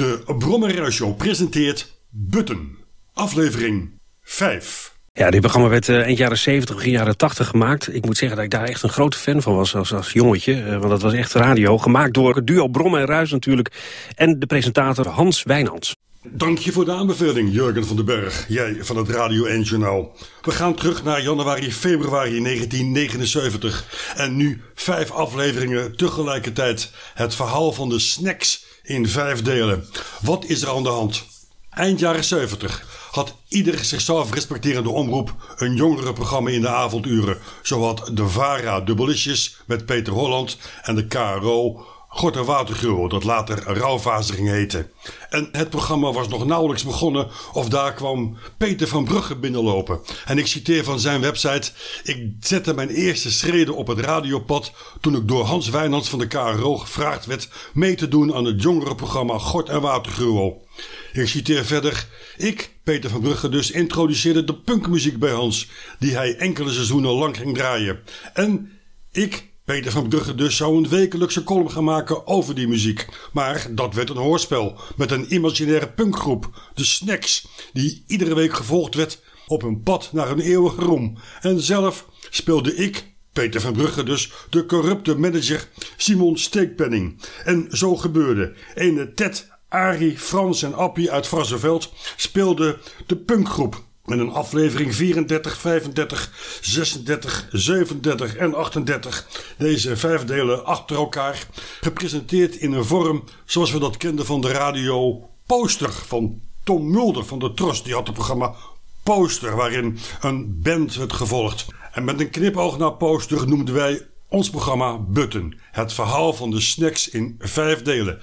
De Brommer Show presenteert Button, aflevering 5. Ja, dit programma werd uh, eind jaren 70, begin jaren 80 gemaakt. Ik moet zeggen dat ik daar echt een grote fan van was als, als jongetje. Uh, want dat was echt radio. Gemaakt door het duo Brom en Ruis natuurlijk. En de presentator Hans Wijnands. Dank je voor de aanbeveling, Jurgen van den Berg. Jij van het Radio 1 Journaal. We gaan terug naar januari, februari 1979. En nu vijf afleveringen tegelijkertijd. Het verhaal van de snacks in vijf delen. Wat is er aan de hand? Eind jaren 70 had ieder zichzelf respecterende omroep een jongerenprogramma in de avonduren. Zo had de VARA Dubbelisjes met Peter Holland en de KRO Gort en Watergruwel, dat later Rouwvaziging heette. En het programma was nog nauwelijks begonnen of daar kwam Peter van Brugge binnenlopen. En ik citeer van zijn website: Ik zette mijn eerste schreden op het radiopad toen ik door Hans Wijnands van de KRO gevraagd werd mee te doen aan het jongerenprogramma Gort en Watergruwel. Ik citeer verder: Ik, Peter van Brugge, dus introduceerde de punkmuziek bij Hans, die hij enkele seizoenen lang ging draaien. En ik Peter van Brugge dus zou een wekelijkse column gaan maken over die muziek. Maar dat werd een hoorspel met een imaginaire punkgroep, de Snacks, die iedere week gevolgd werd op een pad naar een eeuwige roem. En zelf speelde ik, Peter van Brugge dus, de corrupte manager Simon Steekpenning. En zo gebeurde. Ene Ted, Arie, Frans en Appie uit Vrassenveld speelden de punkgroep met een aflevering 34, 35, 36, 37 en 38. Deze vijf delen achter elkaar. Gepresenteerd in een vorm zoals we dat kenden van de radio Poster van Tom Mulder van de Tros. Die had het programma Poster waarin een band werd gevolgd. En met een knipoog naar Poster noemden wij ons programma Button. Het verhaal van de snacks in vijf delen.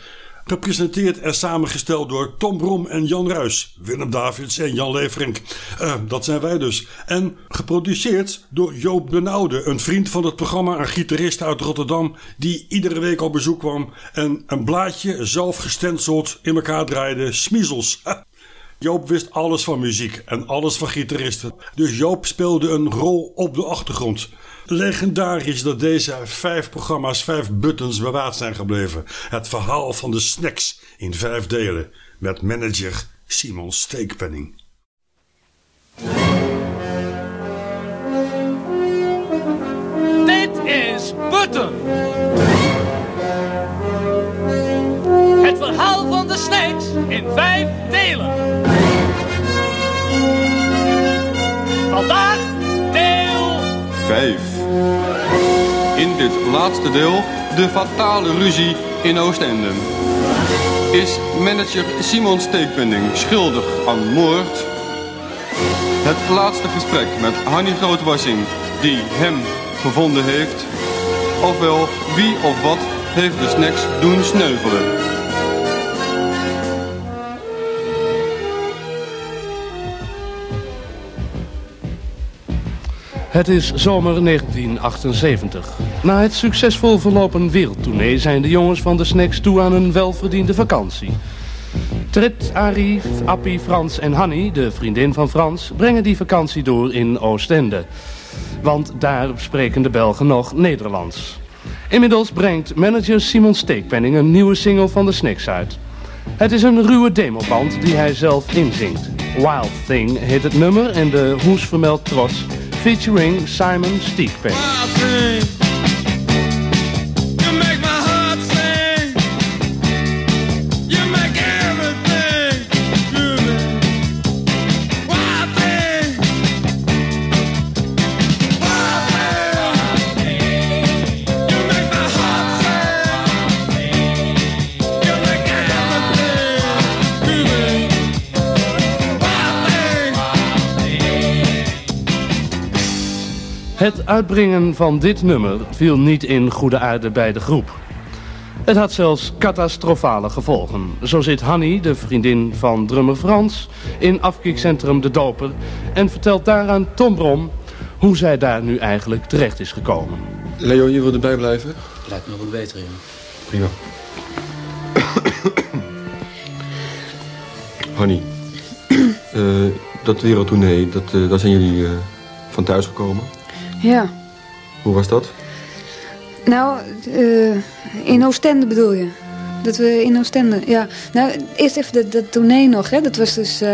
Gepresenteerd en samengesteld door Tom Brom en Jan Ruis. Willem Davids en Jan Leverink. Uh, dat zijn wij dus. En geproduceerd door Joop Benaude. Een vriend van het programma, een gitarist uit Rotterdam. Die iedere week op bezoek kwam. En een blaadje zelf gestenseld in elkaar draaide. Smiezels. Joop wist alles van muziek en alles van gitaristen. Dus Joop speelde een rol op de achtergrond. Legendarisch dat deze vijf programma's, vijf buttons bewaard zijn gebleven. Het verhaal van de snacks in vijf delen met manager Simon Steekpenning. Dit is Button. Het verhaal van de snacks in vijf delen. Laatste deel de fatale ruzie in Oostende. Is manager Simon Steekpending schuldig aan moord? Het laatste gesprek met Hanny Grootwassing die hem gevonden heeft. Ofwel, wie of wat heeft de snacks doen sneuvelen? Het is zomer 1978. Na het succesvol verlopen wereldtournee zijn de jongens van de Snacks toe aan een welverdiende vakantie. Trit, Arie, Appie, Frans en Hanny, de vriendin van Frans, brengen die vakantie door in Oostende. Want daar spreken de Belgen nog Nederlands. Inmiddels brengt manager Simon Steekpenning een nieuwe single van de Snacks uit. Het is een ruwe demoband die hij zelf inzingt. Wild Thing heet het nummer en de hoes vermeldt trots featuring Simon Steekpenning. Het uitbrengen van dit nummer viel niet in goede aarde bij de groep. Het had zelfs catastrofale gevolgen. Zo zit Hanny, de vriendin van drummer Frans, in afkiekcentrum De Doper... en vertelt daaraan Tom Brom hoe zij daar nu eigenlijk terecht is gekomen. Leo, je wil erbij blijven? Lijkt me nog wat beter, ja. Prima. Hanny, uh, dat wereldtournee, dat, uh, daar zijn jullie uh, van thuis gekomen? Ja. Hoe was dat? Nou, uh, in Oostende bedoel je? Dat we in Oostende, ja. Nou, eerst even dat, dat toneel nog, hè. Dat was dus... Uh,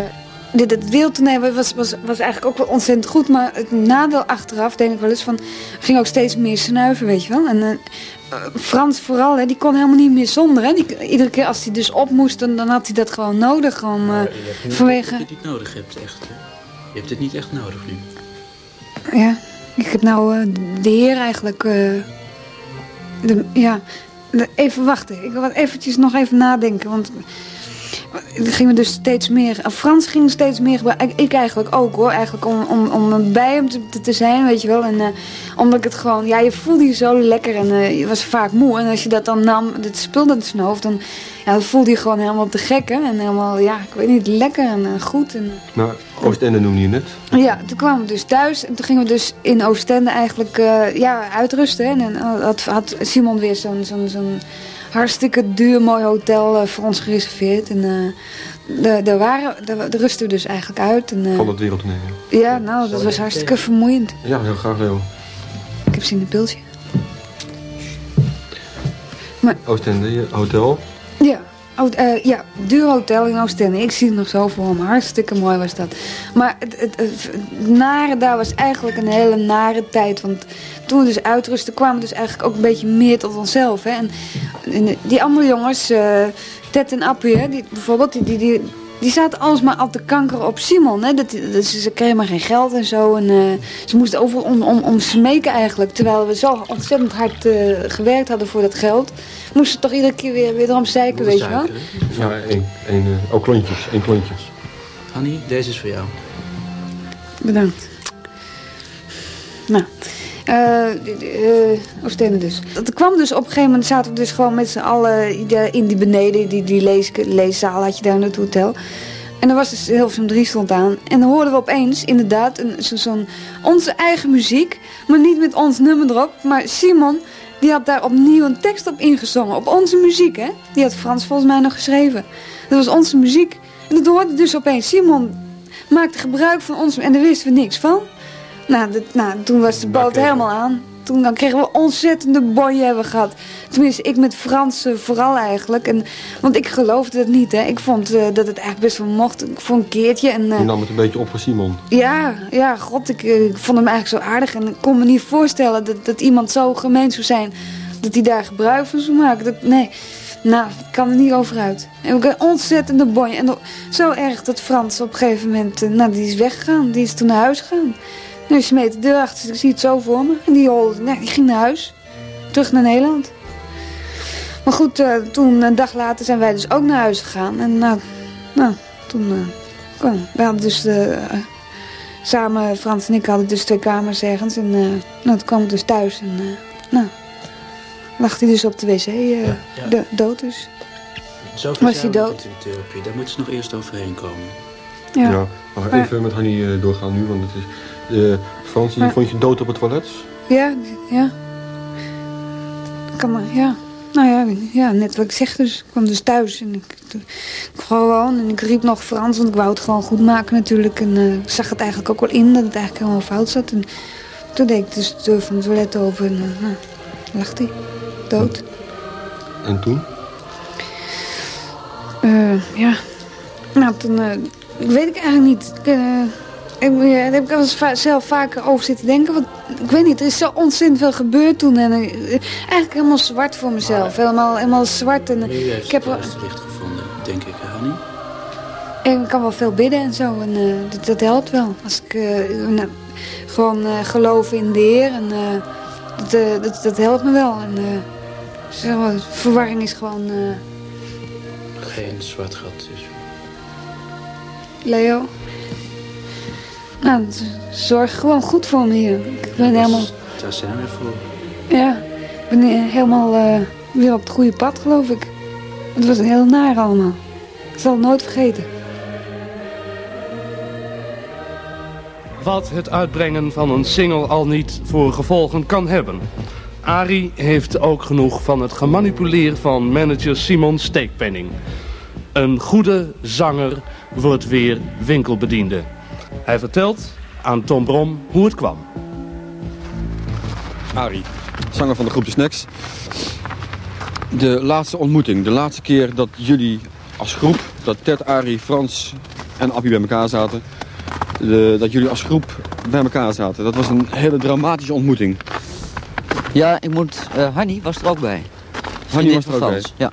dit, het wereldtoneel was, was, was eigenlijk ook wel ontzettend goed. Maar het nadeel achteraf, denk ik wel eens, van... ging ook steeds meer snuiven, weet je wel. En uh, Frans vooral, hè, die kon helemaal niet meer zonder. Hè. Die, iedere keer als hij dus op moest, dan, dan had hij dat gewoon nodig. Gewoon, uh, vanwege... Dat je het niet nodig hebt, echt. Hè? Je hebt het niet echt nodig nu. Ja, ik heb nou de heer eigenlijk... De, ja, Even wachten. Ik wil eventjes nog even nadenken. Want gingen dus steeds meer... Frans ging steeds meer gebruiken. Ik eigenlijk ook hoor. Eigenlijk om, om, om bij hem te, te zijn, weet je wel. En uh, omdat ik het gewoon... Ja, je voelde je zo lekker en uh, je was vaak moe. En als je dat dan nam, dit speelde in zijn hoofd... dan ja, voelde je gewoon helemaal te gekken. En helemaal, ja, ik weet niet, lekker en uh, goed. En, maar Oostende noemde je net? Ja, toen kwamen we dus thuis. En toen gingen we dus in Oostende eigenlijk ja, uitrusten. En, en had, had Simon weer zo'n zo'n zo'n hartstikke duur mooi hotel uh, voor ons gereserveerd. En daar waren, daar rusten we dus eigenlijk uit. En, Van het wereldtoneel? Ja, nou, dat was hartstikke vermoeiend. Ja, heel graag Leo. Ik heb zien een pilsje. Maar, Oostende, hotel? Ja, uh, ja, duur hotel in Oostende. Ik zie het nog zo voor me. Hartstikke mooi was dat. Maar het, nare daar was eigenlijk een hele nare tijd. Want toen we dus uitrusten kwamen we dus eigenlijk ook een beetje meer tot onszelf. Hè. En, die andere jongens, uh, Ted en Appie, die, bijvoorbeeld, die, die, die, die zaten alles maar al te kankeren op Simon. Hè. Dat, ze kregen maar geen geld en zo. En, uh, ze moesten overal om, om, om smeken eigenlijk. Terwijl we zo ontzettend hard gewerkt hadden voor dat geld. Moesten toch iedere keer weer, weer erom zeiken, weet je wel? Ja, één, één, uh, oh, klontjes. één klontje. Annie, deze is voor jou. Bedankt. Nou... Uh, uh, Oostende dus. Dat kwam dus op een gegeven moment zaten we dus gewoon met z'n allen in die beneden, die, die lees, leeszaal had je daar in het hotel. En er was dus Hilversum 3 stond aan. En dan hoorden we opeens inderdaad zo'n zo onze eigen muziek. Maar niet met ons nummer erop. Maar Simon, die had daar opnieuw een tekst op ingezongen. Op onze muziek, hè. Die had Frans volgens mij nog geschreven. Dat was onze muziek. En dat hoorde dus opeens. Simon maakte gebruik van ons en daar wisten we niks van. Nou, nou toen was de boot helemaal aan. Toen dan kregen we ontzettende bonje hebben gehad. Tenminste, ik met Frans vooral eigenlijk. En, want ik geloofde het niet. Hè. Ik vond uh, dat het eigenlijk best wel mocht. Voor een keertje. En, uh, je nam het een beetje op voor Simon. Ja, ja god. Ik, ik, vond hem eigenlijk zo aardig. En ik kon me niet voorstellen dat, dat iemand zo gemeen zou zijn. Dat hij daar gebruik van zou maken. Dat, nee, nou, ik kan er niet over uit. En ik een ontzettende bonje. En zo erg dat Frans op een gegeven moment... nou, die is weggegaan. Die is toen naar huis gegaan. En hij smeet de deur achter ik zie het zo voor me. En die, holde, nee, die ging naar huis. Terug naar Nederland. Maar goed, uh, toen een dag later zijn wij dus ook naar huis gegaan. En nou, nou toen uh, kwam. We hadden dus uh, samen, Frans en ik hadden dus twee kamers ergens. En nou, toen kwam ik dus thuis. En nou, lag hij dus op de wc, ja, ja. De, dood dus. Zo was hij dood? Daar moeten ze nog eerst overheen komen. Ja. ja maar even met Hanny doorgaan nu, want het is... Uh, Frans, maar, vond je dood op het toilet? Ja, ja. Kan maar, ja. Nou ja, ja, net wat ik zeg dus. Ik kwam dus thuis en ik, ik gewoon en ik riep nog Frans, want ik wou het gewoon goed maken natuurlijk. En uh, ik zag het eigenlijk ook wel in dat het eigenlijk helemaal fout zat. En toen deed ik dus de deur van het toilet open en uh, nou, lag hij dood. En toen? Uh, ja, nou toen, weet ik eigenlijk niet. Ik, ik, daar heb ik wel eens va zelf vaker over zitten denken. Want ik weet niet, er is zo ontzettend veel gebeurd toen. En uh, eigenlijk helemaal zwart voor mezelf. Helemaal, helemaal zwart. En, uh, ik heb het licht gevonden, denk ik, Hanny. En ik kan wel veel bidden en zo. En dat, dat, helpt wel. Als ik nou, gewoon geloof in de Heer. En dat, dat, dat, helpt me wel. En zeg maar, verwarring is gewoon... Geen zwart gat dus. Leo? Nou, zorg gewoon goed voor me hier. Ik ben helemaal... Daar zijn we voor. Ja, ik ben helemaal uh, weer op het goede pad, geloof ik. Het was heel naar allemaal. Ik zal het nooit vergeten. Wat het uitbrengen van een single al niet voor gevolgen kan hebben. Arie heeft ook genoeg van het gemanipuleren van manager Simon Steekpenning. Een goede zanger wordt weer winkelbediende. Hij vertelt aan Tom Brom hoe het kwam. Arie, zanger van de groep De Snacks. De laatste ontmoeting, de laatste keer dat jullie als groep, dat Ted, Arie, Frans en Appie bij elkaar zaten. De, dat jullie als groep bij elkaar zaten. Dat was een hele dramatische ontmoeting. Ja, ik moet... eh Hanny was er ook bij. Hanny was er ook bij. Ja.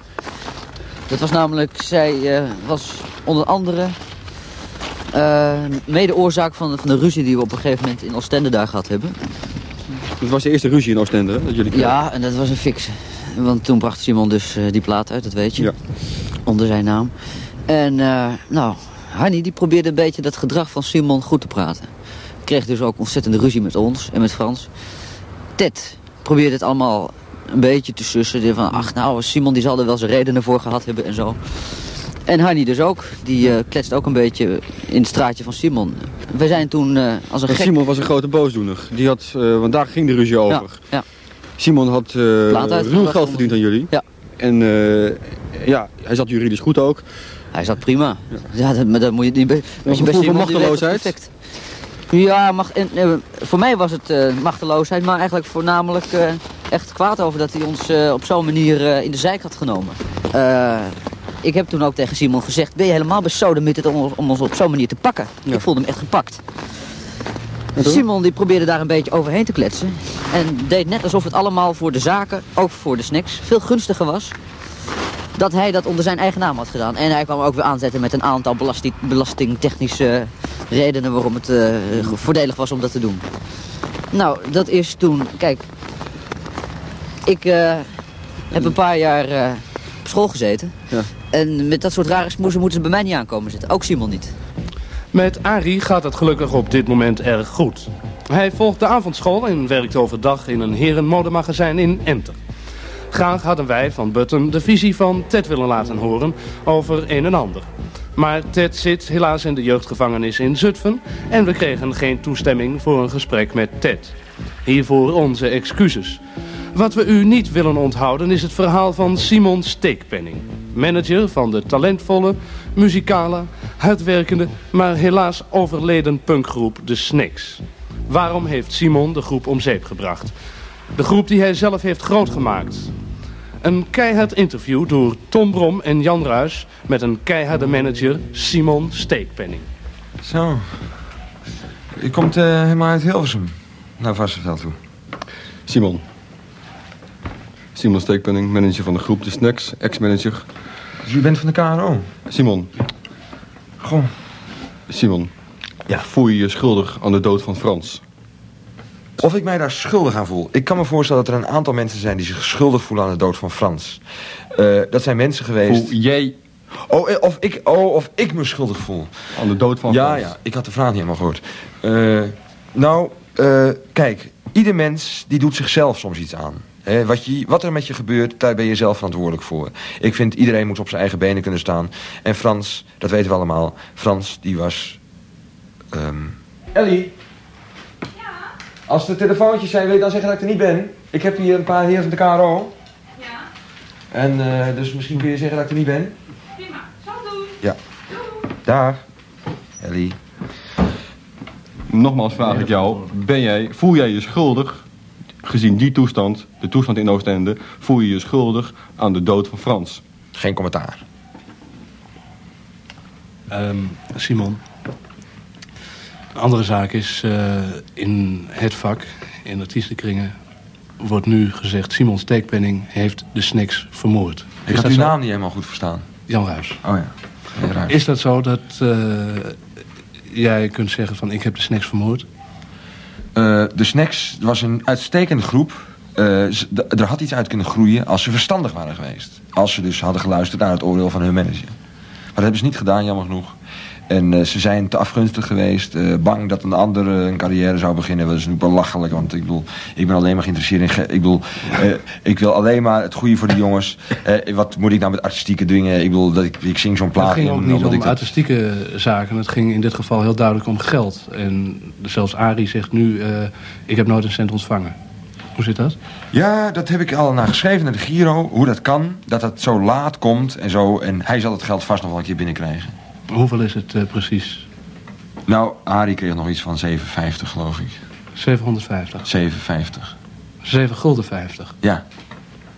Dat was namelijk... Zij eh, was onder andere... eh, mede oorzaak van, de- van de ruzie die we op een gegeven moment in Oostende daar gehad hebben. Dat was de eerste ruzie in Oostende, hè, dat jullie kregen. Ja, en dat was een fix. Want toen bracht Simon dus eh, die plaat uit, dat weet je. Ja. Onder zijn naam. En nou, Hanny die probeerde een beetje dat gedrag van Simon goed te praten. Kreeg dus ook ontzettende ruzie met ons en met Frans. Ted probeerde het allemaal een beetje te sussen. Die Van, ach nou, Simon die zal er wel zijn redenen voor gehad hebben en zo. En Hanny dus ook. Die eh kletst ook een beetje in het straatje van Simon. We zijn toen eh, als een gek... Simon was een grote boosdoener. Die had, eh, want daar ging de ruzie over. Ja, ja. Simon had ruw geld verdiend aan jullie. Ja. En ja, hij zat juridisch goed ook. Hij zat prima. Ja, dat, maar dat moet je niet... Je bij gevoel van machteloosheid? Ja, mag, en, voor mij was het machteloosheid, maar eigenlijk voornamelijk echt kwaad over dat hij ons eh, op zo'n manier eh, in de zijk had genomen. Eh, ik heb toen ook tegen Simon gezegd, ben je helemaal besodemieterd om, om ons op zo'n manier te pakken? Ik voelde hem echt gepakt. Simon die probeerde daar een beetje overheen te kletsen. En deed net alsof het allemaal voor de zaken, ook voor de snacks, veel gunstiger was dat hij dat onder zijn eigen naam had gedaan. En hij kwam ook weer aanzetten met een aantal belasting, belastingtechnische redenen waarom het voordelig was om dat te doen. Nou, dat is toen, kijk, ik eh, heb een paar jaar eh, op school gezeten. Ja. En met dat soort rare smoezen moeten ze bij mij niet aankomen zitten. Ook Simon niet. Met Arie gaat het gelukkig op dit moment erg goed. Hij volgt de avondschool en werkt overdag in een herenmodemagazijn in Enter. Graag hadden wij van Button de visie van Ted willen laten horen over een en ander. Maar Ted zit helaas in de jeugdgevangenis in Zutphen en we kregen geen toestemming voor een gesprek met Ted. Hiervoor onze excuses. Wat we u niet willen onthouden is het verhaal van Simon Steekpenning. Manager van de talentvolle, muzikale, hardwerkende, maar helaas overleden punkgroep De Snakes. Waarom heeft Simon de groep om zeep gebracht? De groep die hij zelf heeft grootgemaakt. Een keihard interview door Tom Brom en Jan Ruis met een keiharde manager Simon Steekpenning. Zo. U komt eh, helemaal uit Hilversum naar Varsenveld toe. Simon. Simon Steekpenning, manager van de groep De Snacks, ex-manager. Dus u bent van de KRO? Simon, Goh. Simon. Ja. Voel je je schuldig aan de dood van Frans? Of ik mij daar schuldig aan voel. Ik kan me voorstellen dat er een aantal mensen zijn die zich schuldig voelen aan de dood van Frans. Eh, dat zijn mensen geweest... Voel jij Oh, eh, of ik, oh, of ik me schuldig voel. aan de dood van Ja, Frans? ja, ik had de vraag niet helemaal gehoord. Eh, nou, kijk, ieder mens die doet zichzelf soms iets aan. Hè, wat, je, wat er met je gebeurt, daar ben je zelf verantwoordelijk voor. Ik vind iedereen moet op zijn eigen benen kunnen staan. En Frans, dat weten we allemaal. Frans, die was... ehm, Ellie? Ja? Als er telefoontjes zijn, wil je dan zeggen dat ik er niet ben? Ik heb hier een paar heren van de KRO. Ja. En eh, dus misschien kun je zeggen dat ik er niet ben? Prima, zal doen. Ja. Daar. Ellie. Nogmaals vraag ik jou, ben jij, voel jij je schuldig, gezien die toestand, de toestand in Oostende, voel je je schuldig aan de dood van Frans? Geen commentaar. Ehm, Simon. Een andere zaak is, eh, in het vak, in artiestenkringen, wordt nu gezegd... Simon Steekpenning heeft de Snacks vermoord. Ik had uw zo? naam niet helemaal goed verstaan. Jan Ruijs. Oh ja. Is dat zo dat eh, jij kunt zeggen van ik heb de Snacks vermoord? Eh, de Snacks was een uitstekende groep. Eh, er had iets uit kunnen groeien als ze verstandig waren geweest. Als ze dus hadden geluisterd naar het oordeel van hun manager. Maar dat hebben ze niet gedaan, jammer genoeg. En eh, ze zijn te afgunstig geweest. eh, bang dat een andere een carrière zou beginnen. Dat is nu belachelijk. Want ik bedoel, ik ben alleen maar geïnteresseerd in... ge- Ik bedoel, eh, ik wil alleen maar het goede voor de jongens. Wat moet ik nou met artistieke dingen? Ik bedoel, dat ik, ik zing zo'n plaat het ging in, ook niet om dat- artistieke zaken. Het ging in dit geval heel duidelijk om geld. En zelfs Arie zegt nu, ik heb nooit een cent ontvangen. Hoe zit dat? Ja, dat heb ik al naar geschreven naar de Giro. Hoe dat kan, dat het zo laat komt en zo. En hij zal het geld vast nog wel een keer binnenkrijgen. Hoeveel is het eh, precies? Nou, Arie kreeg nog iets van 7,50 geloof ik. 750. 7,50. 7 gulden 50. Ja.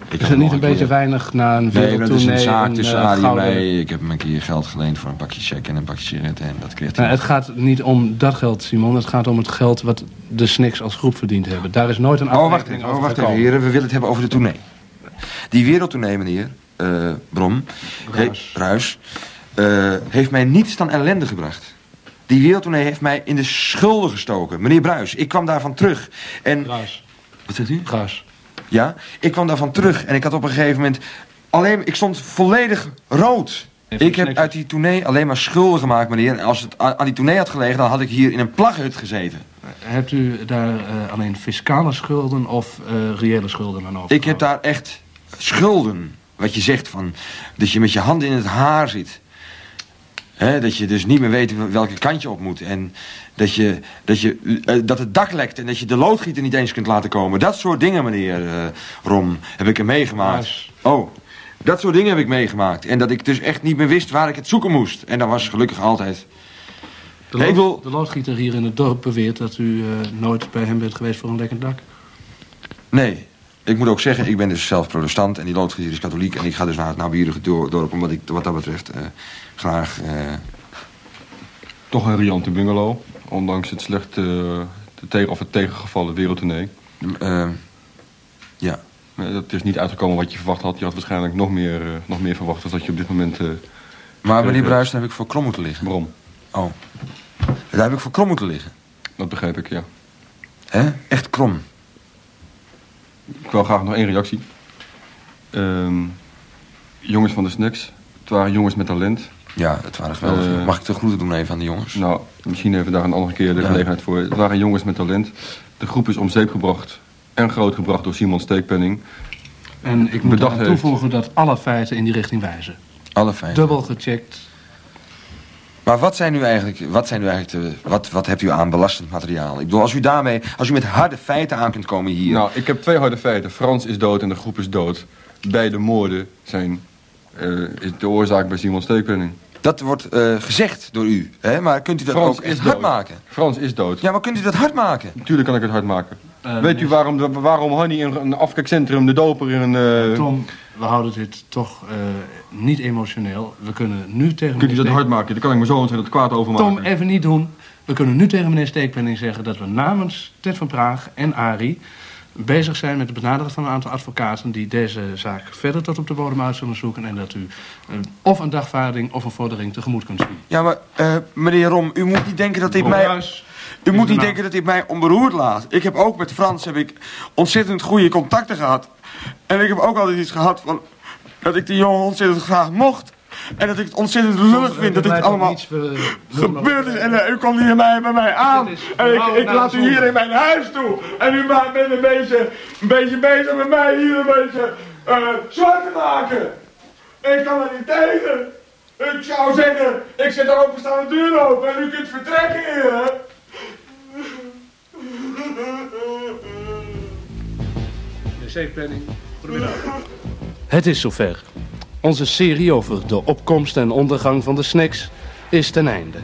Ik Is het niet een beetje keer- weinig na een Nee, maar dat is wereldtournee? een zaak een, tussen eh, Ali en mij. Ik heb hem een keer geld geleend voor een pakje check en een pakje sigaretten. En dat kreeg hij. Nou, het gaat niet om dat geld, Simon. Het gaat om het geld wat de Snicks als groep verdiend hebben. Daar is nooit een Oh, wacht afrekening even, oh, over wacht even, heren. We willen het hebben over de tournee. Die wereldtournee, meneer eh, Brom, he- Ruis. Eh, heeft mij niets dan ellende gebracht. Die wereldtournee heeft mij in de schulden gestoken. Meneer Bruis, ik kwam daarvan terug. En, Ruis. wat zegt u? Ruis. Ja, ik kwam daarvan terug en ik had op een gegeven moment... Alleen, ik stond volledig rood. Ik heb uit die tournee alleen maar schulden gemaakt, meneer. En als het aan die tournee had gelegen, dan had ik hier in een plaghut gezeten. Hebt u daar eh, alleen fiscale schulden of eh, reële schulden aan over? Ik heb daar echt schulden. Wat je zegt van dat je met je handen in het haar zit. Dat je dus niet meer weet welke kant je op moet. En dat, je, dat, je, eh, dat het dak lekt en dat je de loodgieter niet eens kunt laten komen. Dat soort dingen, meneer eh, Rom, heb ik er meegemaakt. Oh, dat soort dingen heb ik meegemaakt. En dat ik dus echt niet meer wist waar ik het zoeken moest. En dat was gelukkig altijd. De, lood- wil- de loodgieter hier in het dorp beweert dat u eh, nooit bij hem bent geweest voor een lekkend dak. Nee, ik moet ook zeggen, ik ben dus zelf protestant en die loodgieter is katholiek. En ik ga dus naar het naburige dor- dorp, omdat ik wat dat betreft graag... eh, Toch een riante bungalow. Ondanks het slecht eh, de tegen, of het tegengevallen wereldtournee. eh, ja. Het is niet uitgekomen wat je verwacht had. Je had waarschijnlijk nog meer, nog meer verwacht dan dat je op dit moment... Maar meneer eh, Bruis, heb ik voor krom moeten liggen. Brom, Oh. Daar heb ik voor krom moeten liggen. dat begrijp ik, ja. Hè? Echt krom. Ik wil graag nog één reactie. Ehm, jongens van de Snacks. Het waren jongens met talent. Ja, het waren geweldig. Eh, Mag ik de groeten doen even aan de jongens? Nou, misschien even daar een andere keer de Ja. gelegenheid voor. Het waren jongens met talent. De groep is om zeep gebracht en groot gebracht door Simon Steekpenning. En ik moet Bedacht eraan heeft. toevoegen dat alle feiten in die richting wijzen. Alle fijn. Dubbel gecheckt. Maar wat zijn nu eigenlijk, wat zijn nu eigenlijk de, wat, wat hebt u aan belastend materiaal? Ik bedoel, als u daarmee, als u met harde feiten aan kunt komen hier. Nou, ik heb twee harde feiten. Frans is dood en de groep is dood. Beide moorden zijn eh, is de oorzaak bij Simon Steekpenning. Dat wordt eh, gezegd door u, hè? maar kunt u dat Frans ook echt hard dood. maken? Frans is dood. Ja, maar kunt u dat hard maken? Natuurlijk kan ik het hard maken. Eh, Weet u waarom, de- waarom Hanny in een afkijkcentrum, de doper in een... eh, Tom, we houden dit toch eh, niet emotioneel. We kunnen nu tegen Kunt u dat hard maken? Dan kan ik me zo ontzettend kwaad over maken. Tom, even niet doen. We kunnen nu tegen meneer Steekpenning zeggen dat we namens Ted van Praag en Ari bezig zijn met het benaderen van een aantal advocaten die deze zaak verder tot op de bodem uit zullen zoeken en dat u eh, of een dagvaarding of een vordering tegemoet kunt zien. Ja, maar eh, meneer Rom, u moet niet denken dat dit mij... U moet niet denken dat dit mij onberoerd laat. Ik heb ook met Frans heb ik ontzettend goede contacten gehad. En ik heb ook altijd iets gehad van... dat ik die jongen ontzettend graag mocht. En dat ik het ontzettend lullig vind dat dit allemaal gebeurd is. En eh, u komt hier bij, bij mij aan. En ik, ik laat de u hier in mijn huis toe. En u maakt bent een beetje, een beetje bezig met mij hier een beetje eh, zwart te maken. Ik kan er niet tegen. Ik zou zeggen, ik zet de openstaande deur open en u kunt vertrekken hier. Meneer Steekpenning, goedemiddag. Het is zover. Onze serie over de opkomst en ondergang van de snacks is ten einde.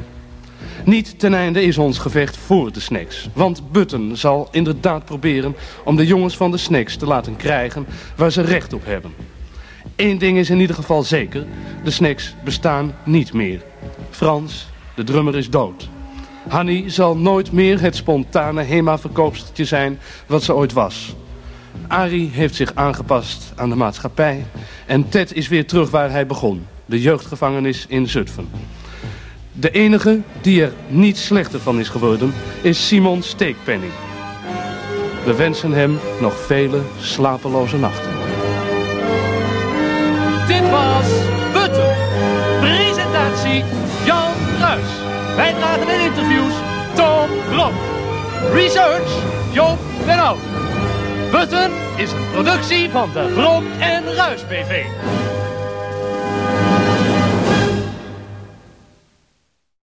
Niet ten einde is ons gevecht voor de snacks. Want Button zal inderdaad proberen om de jongens van de snacks te laten krijgen waar ze recht op hebben. Eén ding is in ieder geval zeker. De snacks bestaan niet meer. Frans, de drummer, is dood. Hanny zal nooit meer het spontane HEMA-verkoopstertje zijn wat ze ooit was. Arie heeft zich aangepast aan de maatschappij. En Ted is weer terug waar hij begon. De jeugdgevangenis in Zutphen. De enige die er niet slechter van is geworden is Simon Steekpenning. We wensen hem nog vele slapeloze nachten. Dit was Butten. Presentatie Jan Ruis. Bijdragen en interviews Tom Blok. Research Joop den. Butten is een productie van de Bron en Ruis BV.